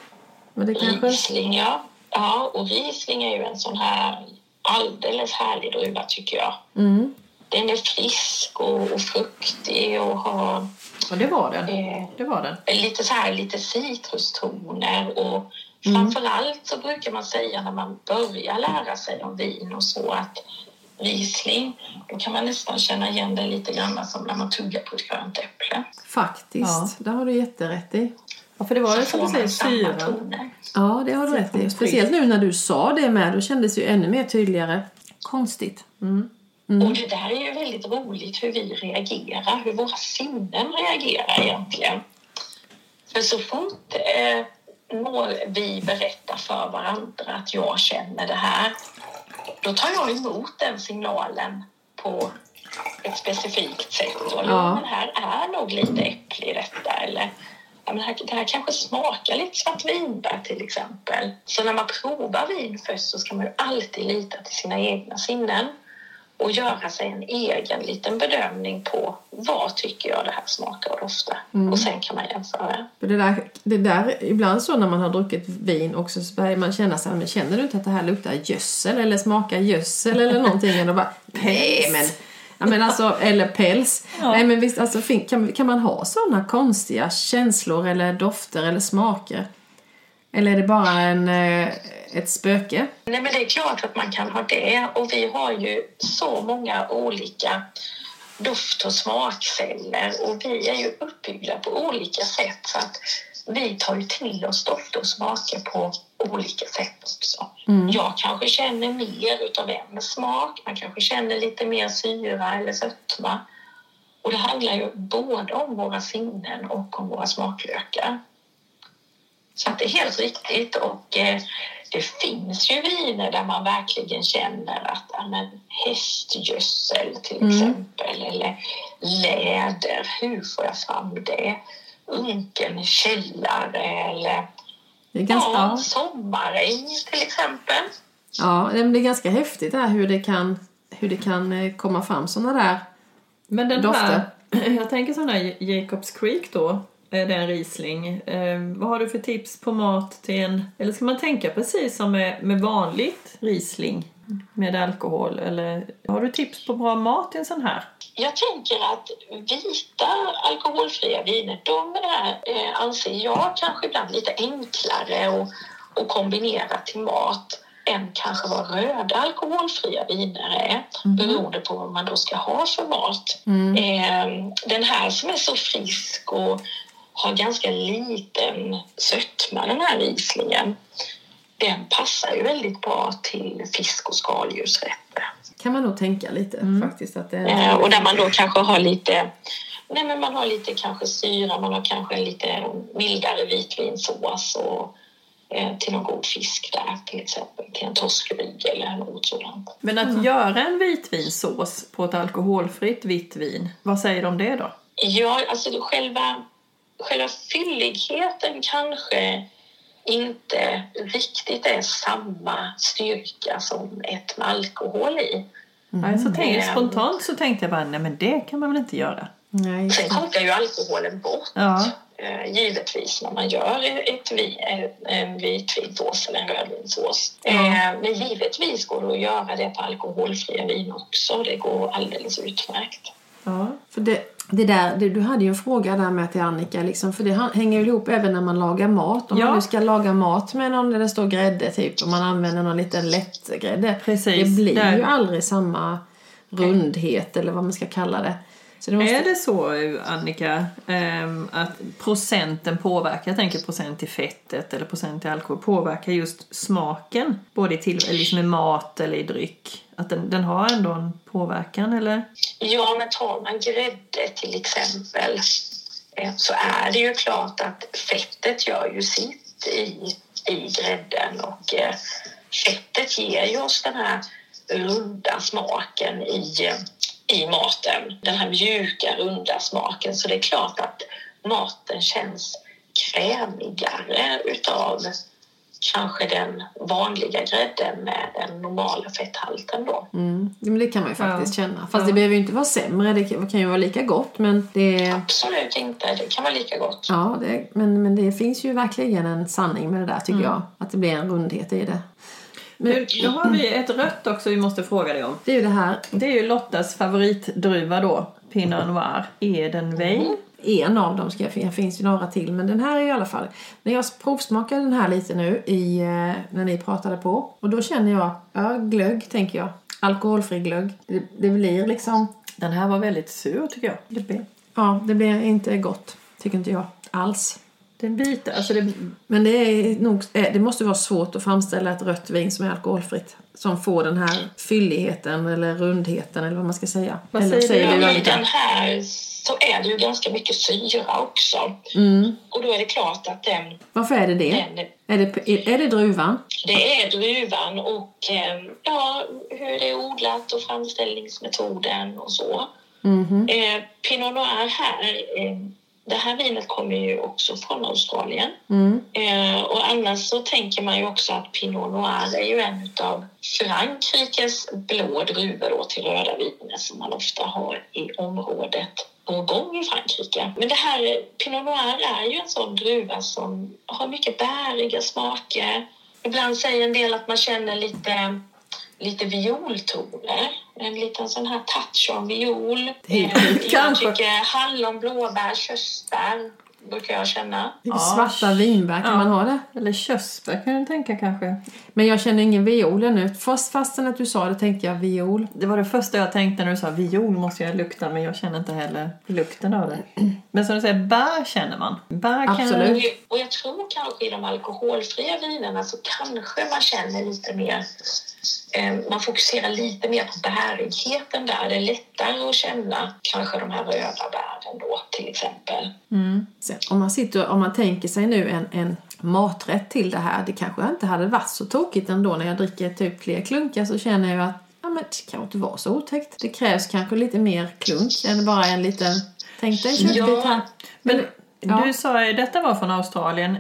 Men det kanske... Riesling, ja. Ja, och Riesling är ju en sån här alldeles härlig druva tycker jag. Mm. Den är frisk och, och fruktig och har Ja, det var den. eh, Det var den. lite så här lite citrustoner och Mm. framförallt så brukar man säga när man börjar lära sig om vin och så att Riesling, då kan man nästan känna igen det lite grann som när man tuggar på ett grönt äpple. Faktiskt, Ja. det har du jätterätt i. Ja, för det var ju Så som du säger syran. Ja, det har du rätt i. Speciellt nu när du sa det med, då kändes det ju ännu mer tydligare. Konstigt. Mm. Och det där är ju väldigt roligt hur vi reagerar, hur våra sinnen reagerar egentligen. För så fort eh, vi berättar för varandra att jag känner det här, då tar jag emot den signalen på ett specifikt sätt. Och, Ja. men här är nog lite i detta. Eller ja, men här, det här kanske smakar lite svartvinbär till exempel. Så när man provar vin först så ska man ju alltid lita till sina egna sinnen och göra sig en egen liten bedömning på vad tycker jag det här smakar och doftar. Och sen kan man jämföra. För det där, det där, ibland så när man har druckit vin också så börjar man känna så här, men känner du inte att det här luktar gödsel eller smakar gödsel eller någonting? Och bara, nej men, ja, men alltså, eller päls. Ja. Nej men visst, alltså, kan, kan man ha sådana konstiga känslor eller dofter eller smaker? Eller är det bara en, eh, ett spöke? Nej, men det är klart att man kan ha det. Och vi har ju så många olika doft och smakceller och vi är ju uppbyggda på olika sätt så att vi tar ju till oss doft och smaker på olika sätt också. Jag kanske känner mer utav en smak, man kanske känner lite mer syra eller sötma. Och det handlar ju både om våra sinnen och om våra smaklökar. Så att det är helt riktigt. Och eh, det finns ju viner där man verkligen känner att ja, men, hästgödsel till exempel eller läder, hur får jag fram det? Unken källare eller Det är ganska, ja, sommaräng till exempel. Ja, det är ganska häftigt det här hur det kan, hur det kan eh, komma fram sådana där. Men den Dofter. här, jag tänker sån här Jacobs Creek då, eh, det är en Riesling. Eh, vad har du för tips på mat till en, eller ska man tänka precis som med, med vanligt Riesling? Med alkohol? Eller har du tips på bra mat i en sån här? Jag tänker att vita alkoholfria viner, de är, eh, anser jag, kanske ibland lite enklare att, att kombinera till mat än kanske vad röda alkoholfria viner är beroende på vad man då ska ha för mat. Eh, den här som är så frisk och har ganska liten sötma, den här Rieslingen, den passar ju väldigt bra till fisk och skaldjursrätter. Kan man nog tänka lite faktiskt. Att det Eh, och där man då kanske har lite Nej, men man har lite kanske syra, man har kanske en lite mildare vitvinsås och eh, till någon god fisk där till exempel, till en torskrygg eller något sådant. Men att göra en vitvinsås på ett alkoholfritt vitt vin, vad säger du om det då? Ja, alltså själva, själva fylligheten kanske inte riktigt är samma styrka som ett med alkohol i. Nej, så tänk, Mm. spontant så tänkte jag bara, nej men det kan man väl inte göra? Nej. Sen kokar ju alkoholen bort. Ja. Eh, givetvis när man gör ett vi, en vitvinsås eller en rödvinsås. Ja. Eh, men givetvis går det att göra det på alkoholfria vin också. Det går alldeles utmärkt. Ja. För det, det där, det, du hade ju en fråga där med till Annika, liksom, för det hänger ju ihop även när man lagar mat. Om Ja. man nu ska laga mat med någon där det står grädde typ, och man använder någon liten lättgrädde. Precis, Det blir där. ju aldrig samma rundhet eller vad man ska kalla det. Det måste, Är det så, Annika, ehm, att procenten påverkar, jag tänker procent i fettet eller procent i alkohol, påverkar just smaken? Både i, till, liksom i mat eller i dryck? Att den, den har ändå en påverkan, eller? Ja, men tar man grädde till exempel eh, så är det ju klart att fettet gör ju sitt i, i grädden och eh, fettet ger ju oss den här runda smaken i, i maten. Den här mjuka, runda smaken. Så det är klart att maten känns krämigare utav kanske den vanliga grädden med den normala fetthalten då. mm, men det kan man ju faktiskt Ja. känna. Fast Ja. det behöver ju inte vara sämre, det kan, kan ju vara lika gott. Men det, Absolut inte, det kan vara lika gott. ja, det, men, men det finns ju verkligen en sanning med det där tycker jag. Att det blir en rundhet i det. Nu, då har vi ett rött också vi måste fråga dig om. Det är ju det här Det är ju Lottas favoritdruva då, Pinot Noir. Edenwein. En av dem ska jag, det finns ju några till men den här är i alla fall. När jag provsmakade den här lite nu i, eh, när ni pratade på och då känner jag, ja glögg tänker jag. Alkoholfri glögg. Det, det blir liksom, Den här var väldigt sur tycker jag. Det blir- ja det blir inte gott. Tycker inte jag alls. Den biter, alltså det, Men det, är nog, eh, det måste vara svårt att framställa ett rött vin som är alkoholfritt. Som får den här fylligheten eller rundheten eller vad man ska säga. Vad eller säger du, Annika? den här så är det ju ganska mycket syra också. Mm. Och då är det klart att den, Varför är det det? den Är det, är det druvan? det är druvan och eh, ja, hur det är odlat och framställningsmetoden och så. Mhm. Eh, Pinot Noir här, eh, det här vinet kommer ju också från Australien. Mm. Eh, och annars så tänker man ju också att Pinot Noir är ju en av Frankrikes blå druvor till röda viner som man ofta har i området Bourgogne i Frankrike. Men det här Pinot Noir är ju en sån druva som har mycket bäriga smaker. Ibland säger en del att man känner lite lite violtoner. En liten sån här touch av viol. Eh, jag tycker hallon, blåbär, körsbär brukar jag känna. Ja. Svarta vinbär, kan Ja. man ha det? eller körsbär kan du tänka kanske. Men jag känner ingen viol ännu. Fast, fastän att du sa det tänkte jag viol. Det var det första jag tänkte när du sa viol måste jag lukta men jag känner inte heller lukten av det. Men som du säger, bär känner man. Bär kan Absolut. Och jag tror kanske i de alkoholfria vinerna så kanske man känner lite mer man fokuserar lite mer på bärigheten där. Det är lättare att känna kanske de här röda bären då till exempel. Mm. Om, man sitter, om man tänker sig nu en, en maträtt till det här. Det kanske inte hade varit så tokigt ändå när jag dricker typ fler klunkar så känner jag att ja, men det kan inte vara så otäckt. Det krävs kanske lite mer klunk än bara en liten... Tänk dig en köttbit Ja, här. Men Ja. du sa ju detta var från Australien.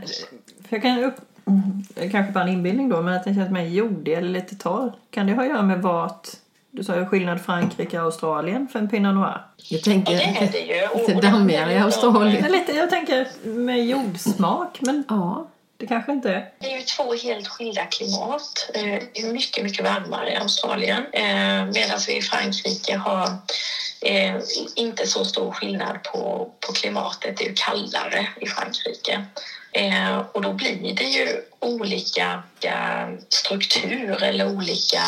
För jag kan upp, mm, kanske bara en inbildning då, men att den känns mer jordig eller lite torr. Kan det ha att göra med vart, du sa ju skillnad Frankrike och Australien för en Pinot Noir? Jag tänker Ja, det är det ju. Lite dammigare i Australien. Men lite, jag tänker med jordsmak, men Ja, Det kanske inte är. Det är ju två helt skilda klimat. Eh, Det är mycket, mycket varmare i Australien eh, medan vi i Frankrike har eh, inte så stor skillnad på, på klimatet. Det är ju kallare i Frankrike. Eh, och då blir det ju olika eh, struktur eller olika,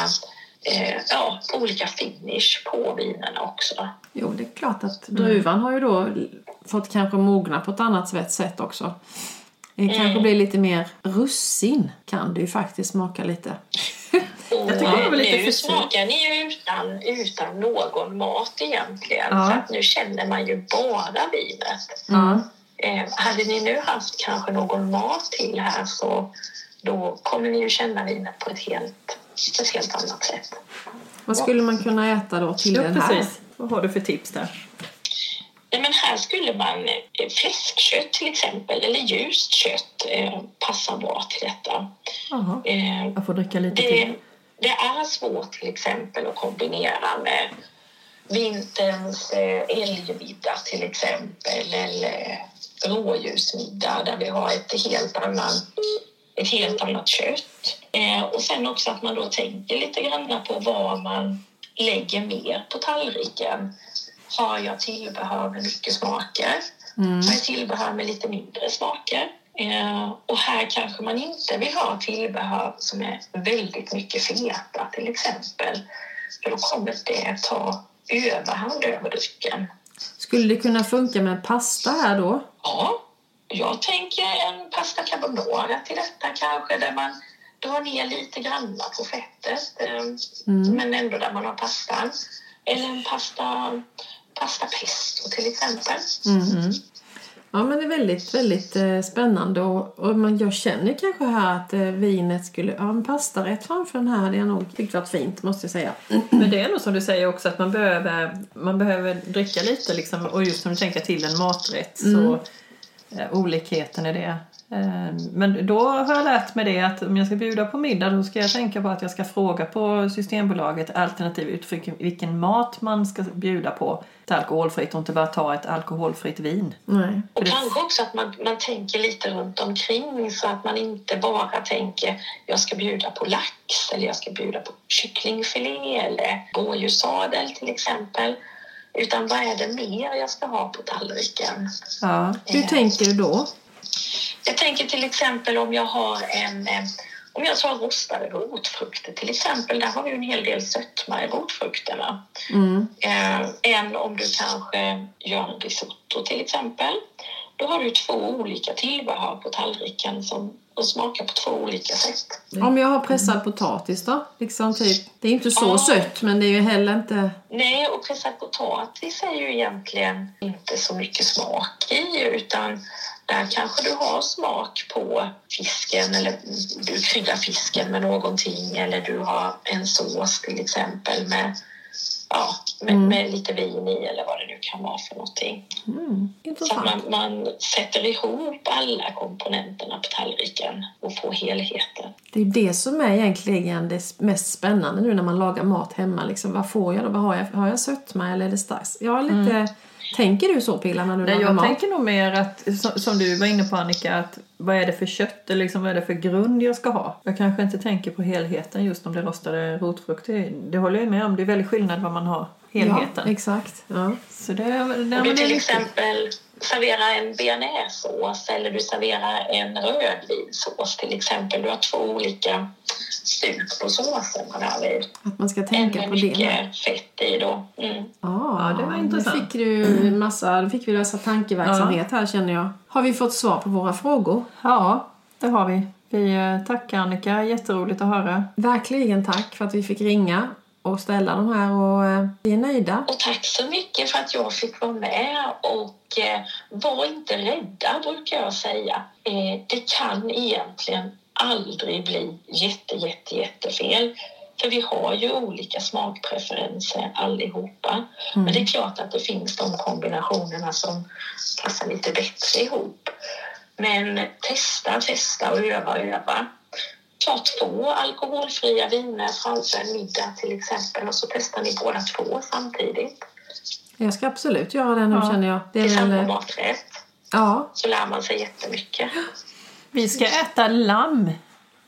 eh, ja, olika finish på vinerna också. Jo, det är klart att druvan har ju då fått kanske mogna på ett annat sätt- också. Det kanske blir lite mer russin kan det ju faktiskt smaka lite. Och Jag tycker det var lite nu för smakar ni ju utan, utan någon mat egentligen. Ja. Så att nu känner man ju bara vinet. Ja. Eh, hade ni nu haft kanske någon mat till här så då kommer ni ju känna vinet på ett helt, på ett helt annat sätt. Vad skulle man kunna äta då till Ja, den här? precis. Vad har du för tips där? Nej, men här skulle man eh, fläskkött till exempel eller ljust kött eh, passar bra till detta. Eh, Jag får dricka lite det, till. det är svårt till exempel att kombinera med vinterns eh, älgmiddag till exempel eller rådjursmiddag där vi har ett helt, annan, ett helt annat kött. Eh, och sen också att man då tänker lite grann på vad man lägger mer på tallriken. Har jag tillbehör med mycket smaker? Har jag tillbehör med lite mindre smaker? Eh, och här kanske man inte vill ha tillbehör som är väldigt mycket feta till exempel. För då kommer det ta överhand över drycken. Skulle det kunna funka med pasta här då? Ja, jag tänker en pasta carbonara till detta kanske där man drar ner lite grann på fettet eh, men ändå där man har pastan. Eller en pasta, pasta pesto till exempel. Ja, men det är väldigt, väldigt eh, spännande och, och man, jag känner kanske här att eh, vinet skulle, ja en pastarätt framför den här hade jag nog tyckt varit fint måste jag säga. Men det är nog som du säger också att man behöver, man behöver dricka lite liksom, och just som du tänker till en maträtt så eh, olikheten i det. Eh, men då har jag lärt mig det att om jag ska bjuda på middag då ska jag tänka på att jag ska fråga på Systembolaget alternativ utifrån vilken mat man ska bjuda på till alkoholfritt och inte bara ta ett alkoholfritt vin. Nej. Och kanske också att man, man tänker lite runt omkring så att man inte bara tänker jag ska bjuda på lax eller jag ska bjuda på kycklingfilé eller rådjurssadel till exempel. Utan vad är det mer jag ska ha på tallriken? Ja. Hur tänker du då? Jag tänker till exempel om jag har en eh, om jag tar rostade rotfrukter till exempel, där har vi en hel del sötma i rotfrukterna. Mm. Eh, än om du kanske gör en risotto till exempel. Då har du två olika tillbehör på tallriken som, smakar på två olika sätt. Om jag har pressad potatis då? Liksom typ, det är inte så Ja. sött men det är ju heller inte... Nej, och pressad potatis är ju egentligen inte så mycket smak i utan där kanske du har smak på fisken eller du kryddar fisken med någonting eller du har en sås till exempel med, ja, med, med lite vin i eller vad det nu kan vara för någonting. Mm, Så man, man sätter ihop alla komponenterna på tallriken och får helheten. Det är det som är egentligen det mest spännande nu när man lagar mat hemma. Liksom, vad får jag då? Vad har, jag, har jag sötma eller är det starkt? Jag har lite... Tänker du så Pilla när du Nej, jag mat? tänker nog mer att, som, du var inne på Annika, att vad är det för kött eller liksom, vad är det för grund jag ska ha? Jag kanske inte tänker på helheten just om det är rostade rotfrukter. Det håller jag med om, det är väldigt skillnad vad man har helheten. Ja, exakt. Ja. Så det, det, det är till exempel serverar en bearnaisesås eller du serverar en rödvinssås till exempel. Du har två olika stuk på såserna därvid. Att man ska tänka med på det. mycket fett i då. Mm. Ah, Ja, det var intressant. Nu fick du massa, då fick vi lösa tankeverksamhet här känner jag. Har vi fått svar på våra frågor? Ja, det har vi. Vi tackar Annika, jätteroligt att höra. Verkligen tack för att vi fick ringa och ställa de här och eh, vi är nöjda. Och tack så mycket för att jag fick vara med och eh, var inte rädda brukar jag säga. Eh, det kan egentligen aldrig bli jätte, jätte, jättefel. För vi har ju olika smakpreferenser allihopa. Men det är klart att det finns de kombinationerna som passar lite bättre ihop. Men testa, testa och öva, öva. Ta två alkoholfria viner framför en middag till exempel och så testar ni båda två samtidigt Jag ska absolut göra det nu Ja. känner jag. Det till är samma väl, maträtt. ja, Så lär man sig jättemycket. Vi ska äta lamm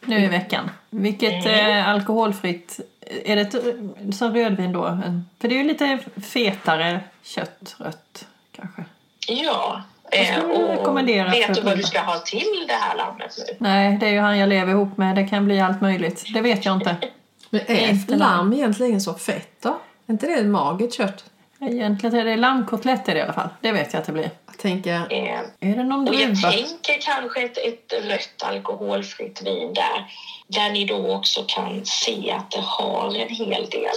nu i veckan. Vilket eh, alkoholfritt... Är det ett, som rödvin då? För det är ju lite fetare kött, rött kanske. Ja. Eh, och rekommendera vet du vad du ska ha till det här lammet nu? Nej, det är ju han jag lever ihop med. Det kan bli allt möjligt. Det vet jag inte. Men är Inte lamm egentligen så fett då? Är inte det magert kött? Egentligen är det lammkotlett i alla fall. Det vet jag att det blir. Jag tänker, Eh, Är det någon och jag druva? tänker kanske ett, ett rött alkoholfritt vin där. Där ni då också kan se att det har en hel del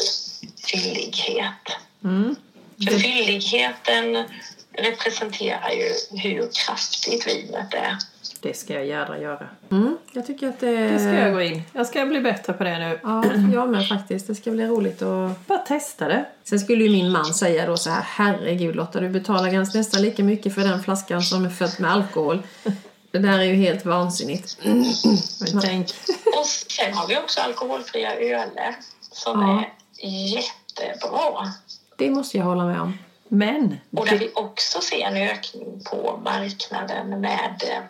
fyllighet. Mm. För fylligheten representerar ju hur kraftigt vinet är. Det ska jag gärna göra. mm, jag tycker att det... Det ska jag gå in. Jag ska bli bättre på det nu. Ja, jag med faktiskt. Det ska bli roligt att... Bara testa det. Sen skulle ju min man säga då så här, herregud Lotta, du betalar ganska nästan lika mycket för den flaskan som är fött med alkohol. Det där är ju helt vansinnigt. Men tänk. Och sen har vi också alkoholfria öler som Ja. är jättebra. Det måste jag hålla med om. Men Och där vi också ser en ökning på marknaden med eh,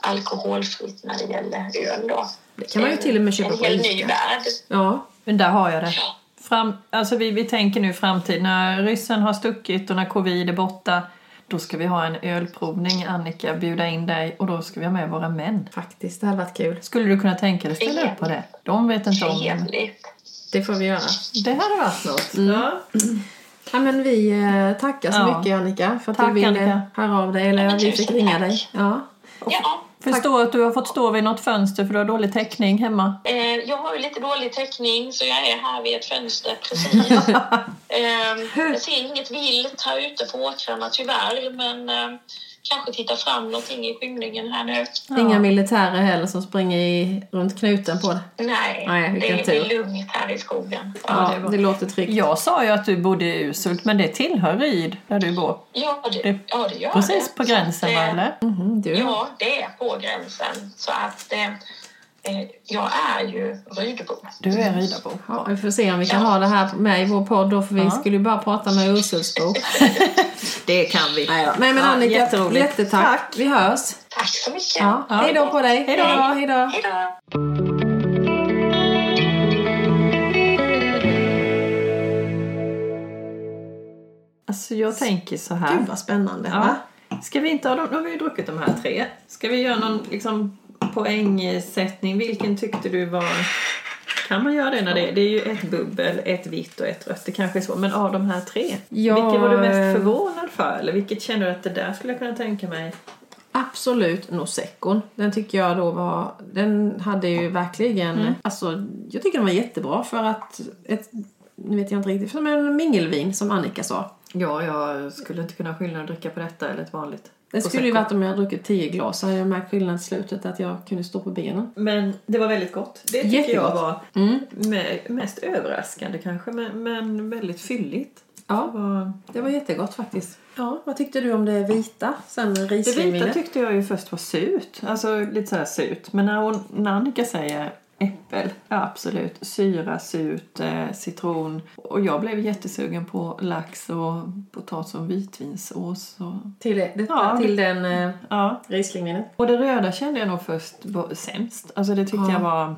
alkoholfritt när det gäller öl. Då. Det kan man ju till och med köpa En på hel ny Ica. värld. Ja, Men där har jag det. Fram, alltså vi, vi tänker nu framtid. När ryssen har stuckit och när covid är borta. Då ska vi ha en ölprovning, Annika. Bjuda in dig och då ska vi ha med våra män. faktiskt. Det hade varit kul. Skulle du kunna tänka dig ställa upp på det? De vet inte om det. Det får vi göra. Det hade varit något. Mm. Ja. Ja, men vi eh, tackar så Ja. mycket Annika för att Tack, du ville Annika. höra av dig. Eller Ja, vi fick ringa tack. dig. Ja. Ja, Förstår att du har fått stå vid något fönster för du har dålig täckning hemma. eh, jag har ju lite dålig täckning så jag är här vid ett fönster precis. eh, jag ser inget vilt här ute på åkrarna tyvärr men eh, kanske titta fram någonting i skymningen här nu. Inga militärer heller som springer i, runt knuten på det. Nej, Nej, det, det tur. är lugnt här i skogen. Ja, Ja, det det låter tryggt. Jag sa ju att du bodde i Ushult men det tillhör Ryd där du bor. Ja, det, Det- ja, det gör Precis det. på Så att, gränsen va eller? Mhm, du. Ja, det är på gränsen. Så att eh, jag är ju Rydebo. Du är Rydabo. Ja, vi får se om vi kan ha det här med i vår podd då, för vi Ja. skulle ju bara prata med Ursulsbo. Det kan vi. Nej, men Ja, Annika, jätteroligt. jättetack. Tack. Vi hörs. Tack så mycket. Ja. Ja. Hej då på dig. Hej då. Hej då. Hej då. Alltså jag tänker så här. Gud vad spännande. Ja. Va? Ska vi inte ha dem? Nu har vi ju druckit de här tre. Ska vi göra någon liksom, poängsättning? Vilken tyckte du var... Kan man göra det när det är... Det är ju ett bubbel, ett vitt och ett rött. Det kanske är så. Men av de här tre, Ja, vilket var du mest förvånad för? Eller vilket känner du att det där skulle jag kunna tänka mig? Absolut Noseccon. Den tycker jag då var... Den hade ju verkligen... Mm. Alltså, jag tycker den var jättebra för att... Ett, nu vet jag inte riktigt. Som en mingelvin som Annika sa. Ja, jag skulle inte kunna skilja att dricka på detta eller ett vanligt. Det skulle ju varit om jag hade druckit tio glas. Så hade jag märkt skillnad i slutet att jag kunde stå på benen. Men det var väldigt gott. Det tycker Jättegott. jag var Mm. me- mest överraskande kanske, men, men väldigt fylligt. Ja, Det var... det var jättegott faktiskt. Ja, vad tyckte du om det vita? Sen Det vita tyckte jag ju först var surt. Alltså lite så här surt. Men när, hon, när Annika säger äppel, ja absolut. Syra, surt, eh, citron. Och jag blev jättesugen på lax och potatis och vitvinsås. Och, Till, det, Ja, till den eh, ja. Rieslingvinet? och det röda kände jag nog först var sämst. Alltså det tyckte Ja. jag var...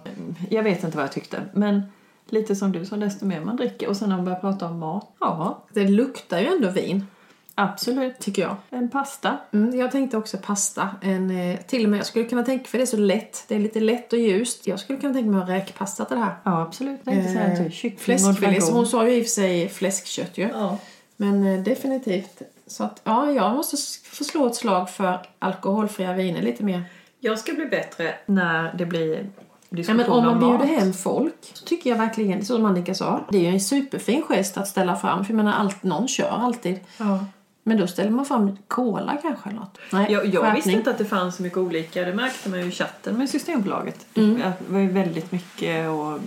Jag vet inte vad jag tyckte. Men lite som du sa, desto mer man dricker. Och sen när man börjar prata om mat. Ja, Det luktar ju ändå vin, absolut. tycker jag. En pasta. Mm, jag tänkte också pasta. En, eh, till och med, jag skulle kunna tänka, för det är så lätt. Det är lite lätt och ljust. Jag skulle kunna tänka mig att ha räkpasta till det här. Ja, absolut. Jag tänkte säga typ Fläskfilé, som hon sa ju i och för sig fläskkött ju. Ja. Men eh, definitivt. Så att, ja, jag måste få slå ett slag för alkoholfria viner lite mer. Jag ska bli bättre när det blir Ja, men om man bjuder hem folk så tycker jag verkligen, som Annika sa, det är ju en superfin gest att ställa fram. För jag menar, allt, någon kör alltid. Ja. Men då ställer man fram cola kanske eller något. Nej, Jag, jag visste inte att det fanns så mycket olika. Det märkte man ju i chatten med Systembolaget. Mm. Det var ju väldigt mycket och...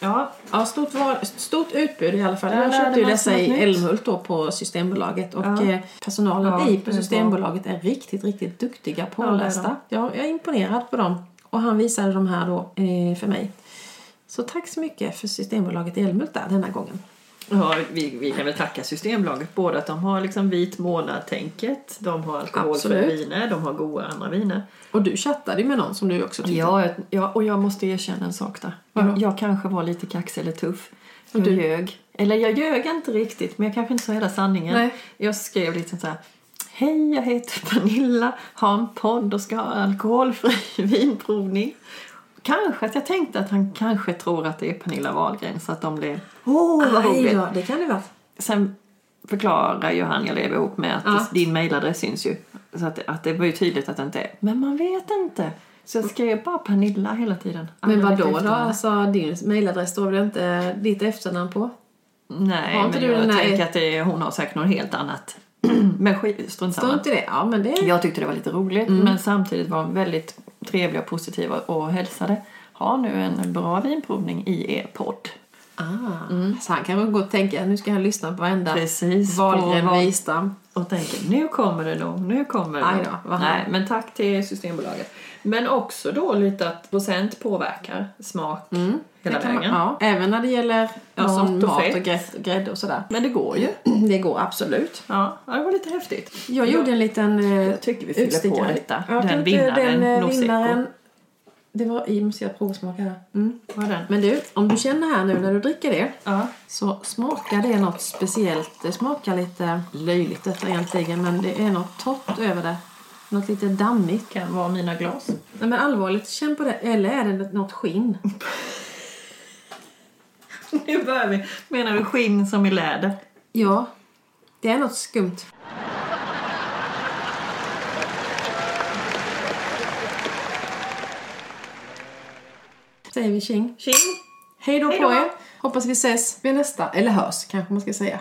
Ja, Ja, stort, var, stort utbud i alla fall. Jag köpte ju dessa i. Älmhult då på Systembolaget. Och Ja. eh, personalen Ja, i på. Systembolaget är riktigt, riktigt duktiga, pålästa. de. jag, jag är imponerad på dem. Och han visade de här då eh, för mig. Så tack så mycket för Systembolaget i Älmhult där denna gången. Ja, vi, vi kan väl tacka Systembolaget både att de har liksom vit månad-tänket, de har alkoholfria viner, de har goda andra viner. Och du chattade ju med någon som du också tyckte. Ja, ja, och jag måste erkänna en sak där. Jag, jag kanske var lite kaxig eller tuff. Jag Du- ljög. Eller jag ljög inte riktigt, men jag kanske inte sa hela sanningen. Nej. Jag skrev lite så här. Hej, jag heter Pernilla, har en podd och ska ha alkoholfri vinprovning. Kanske att jag tänkte att han kanske tror att det är Pernilla Wahlgren så att de blev Åh, vad Aj roligt! då, det kan det vara. Sen förklarar ju han jag lever ihop med att Ja. din mailadress syns ju. Så att, att det var ju tydligt att det inte är. Men man vet inte. Så jag skrev bara Pernilla hela tiden. Men vad mitt då då? Alltså din mailadress står väl inte ditt efternamn på? Nej, Har inte men du jag tänker att det, hon har säkert något helt annat. men skit, strunt samma. inte det? Ja men det... Jag tyckte det var lite roligt Mm. men samtidigt var hon väldigt trevlig och positiv och, hälsade. Ha nu en bra vinprovning i er podd. Ah, Så han kan gå och tänka nu ska han lyssna på varenda Precis, vad- Wistam. Och tänker nu kommer det nog, nu kommer det Aj då, Nej, men tack till Systembolaget. Men också då lite att procent påverkar smak Mm, Det kan man- vägen. Ja, även när det gäller ja, Mat och mat och grädde, grädde och sådär. Men det går ju. Det går absolut. Ja, ja, det var lite häftigt. Jag gjorde en liten eh, Jag utstickare. Jag Den tänkte vinnaren, den, eh, vinnaren. Det var i museet provsmak här. Mm. Var den? Men du, om du känner här nu när du dricker det Ja. så smakar det något speciellt. Det smakar lite löjligt detta egentligen men det är något torrt över det. Något lite dammigt. Kan vara mina glas. Nej men allvarligt, känn på det. Eller är det något skinn? Nu börjar vi. Menar du skinn som i läder? Ja, det är något skumt. Säger vi tjing. Tjing! Hej då Hej på då. er. Hoppas vi ses vid nästa, eller hörs kanske man ska säga.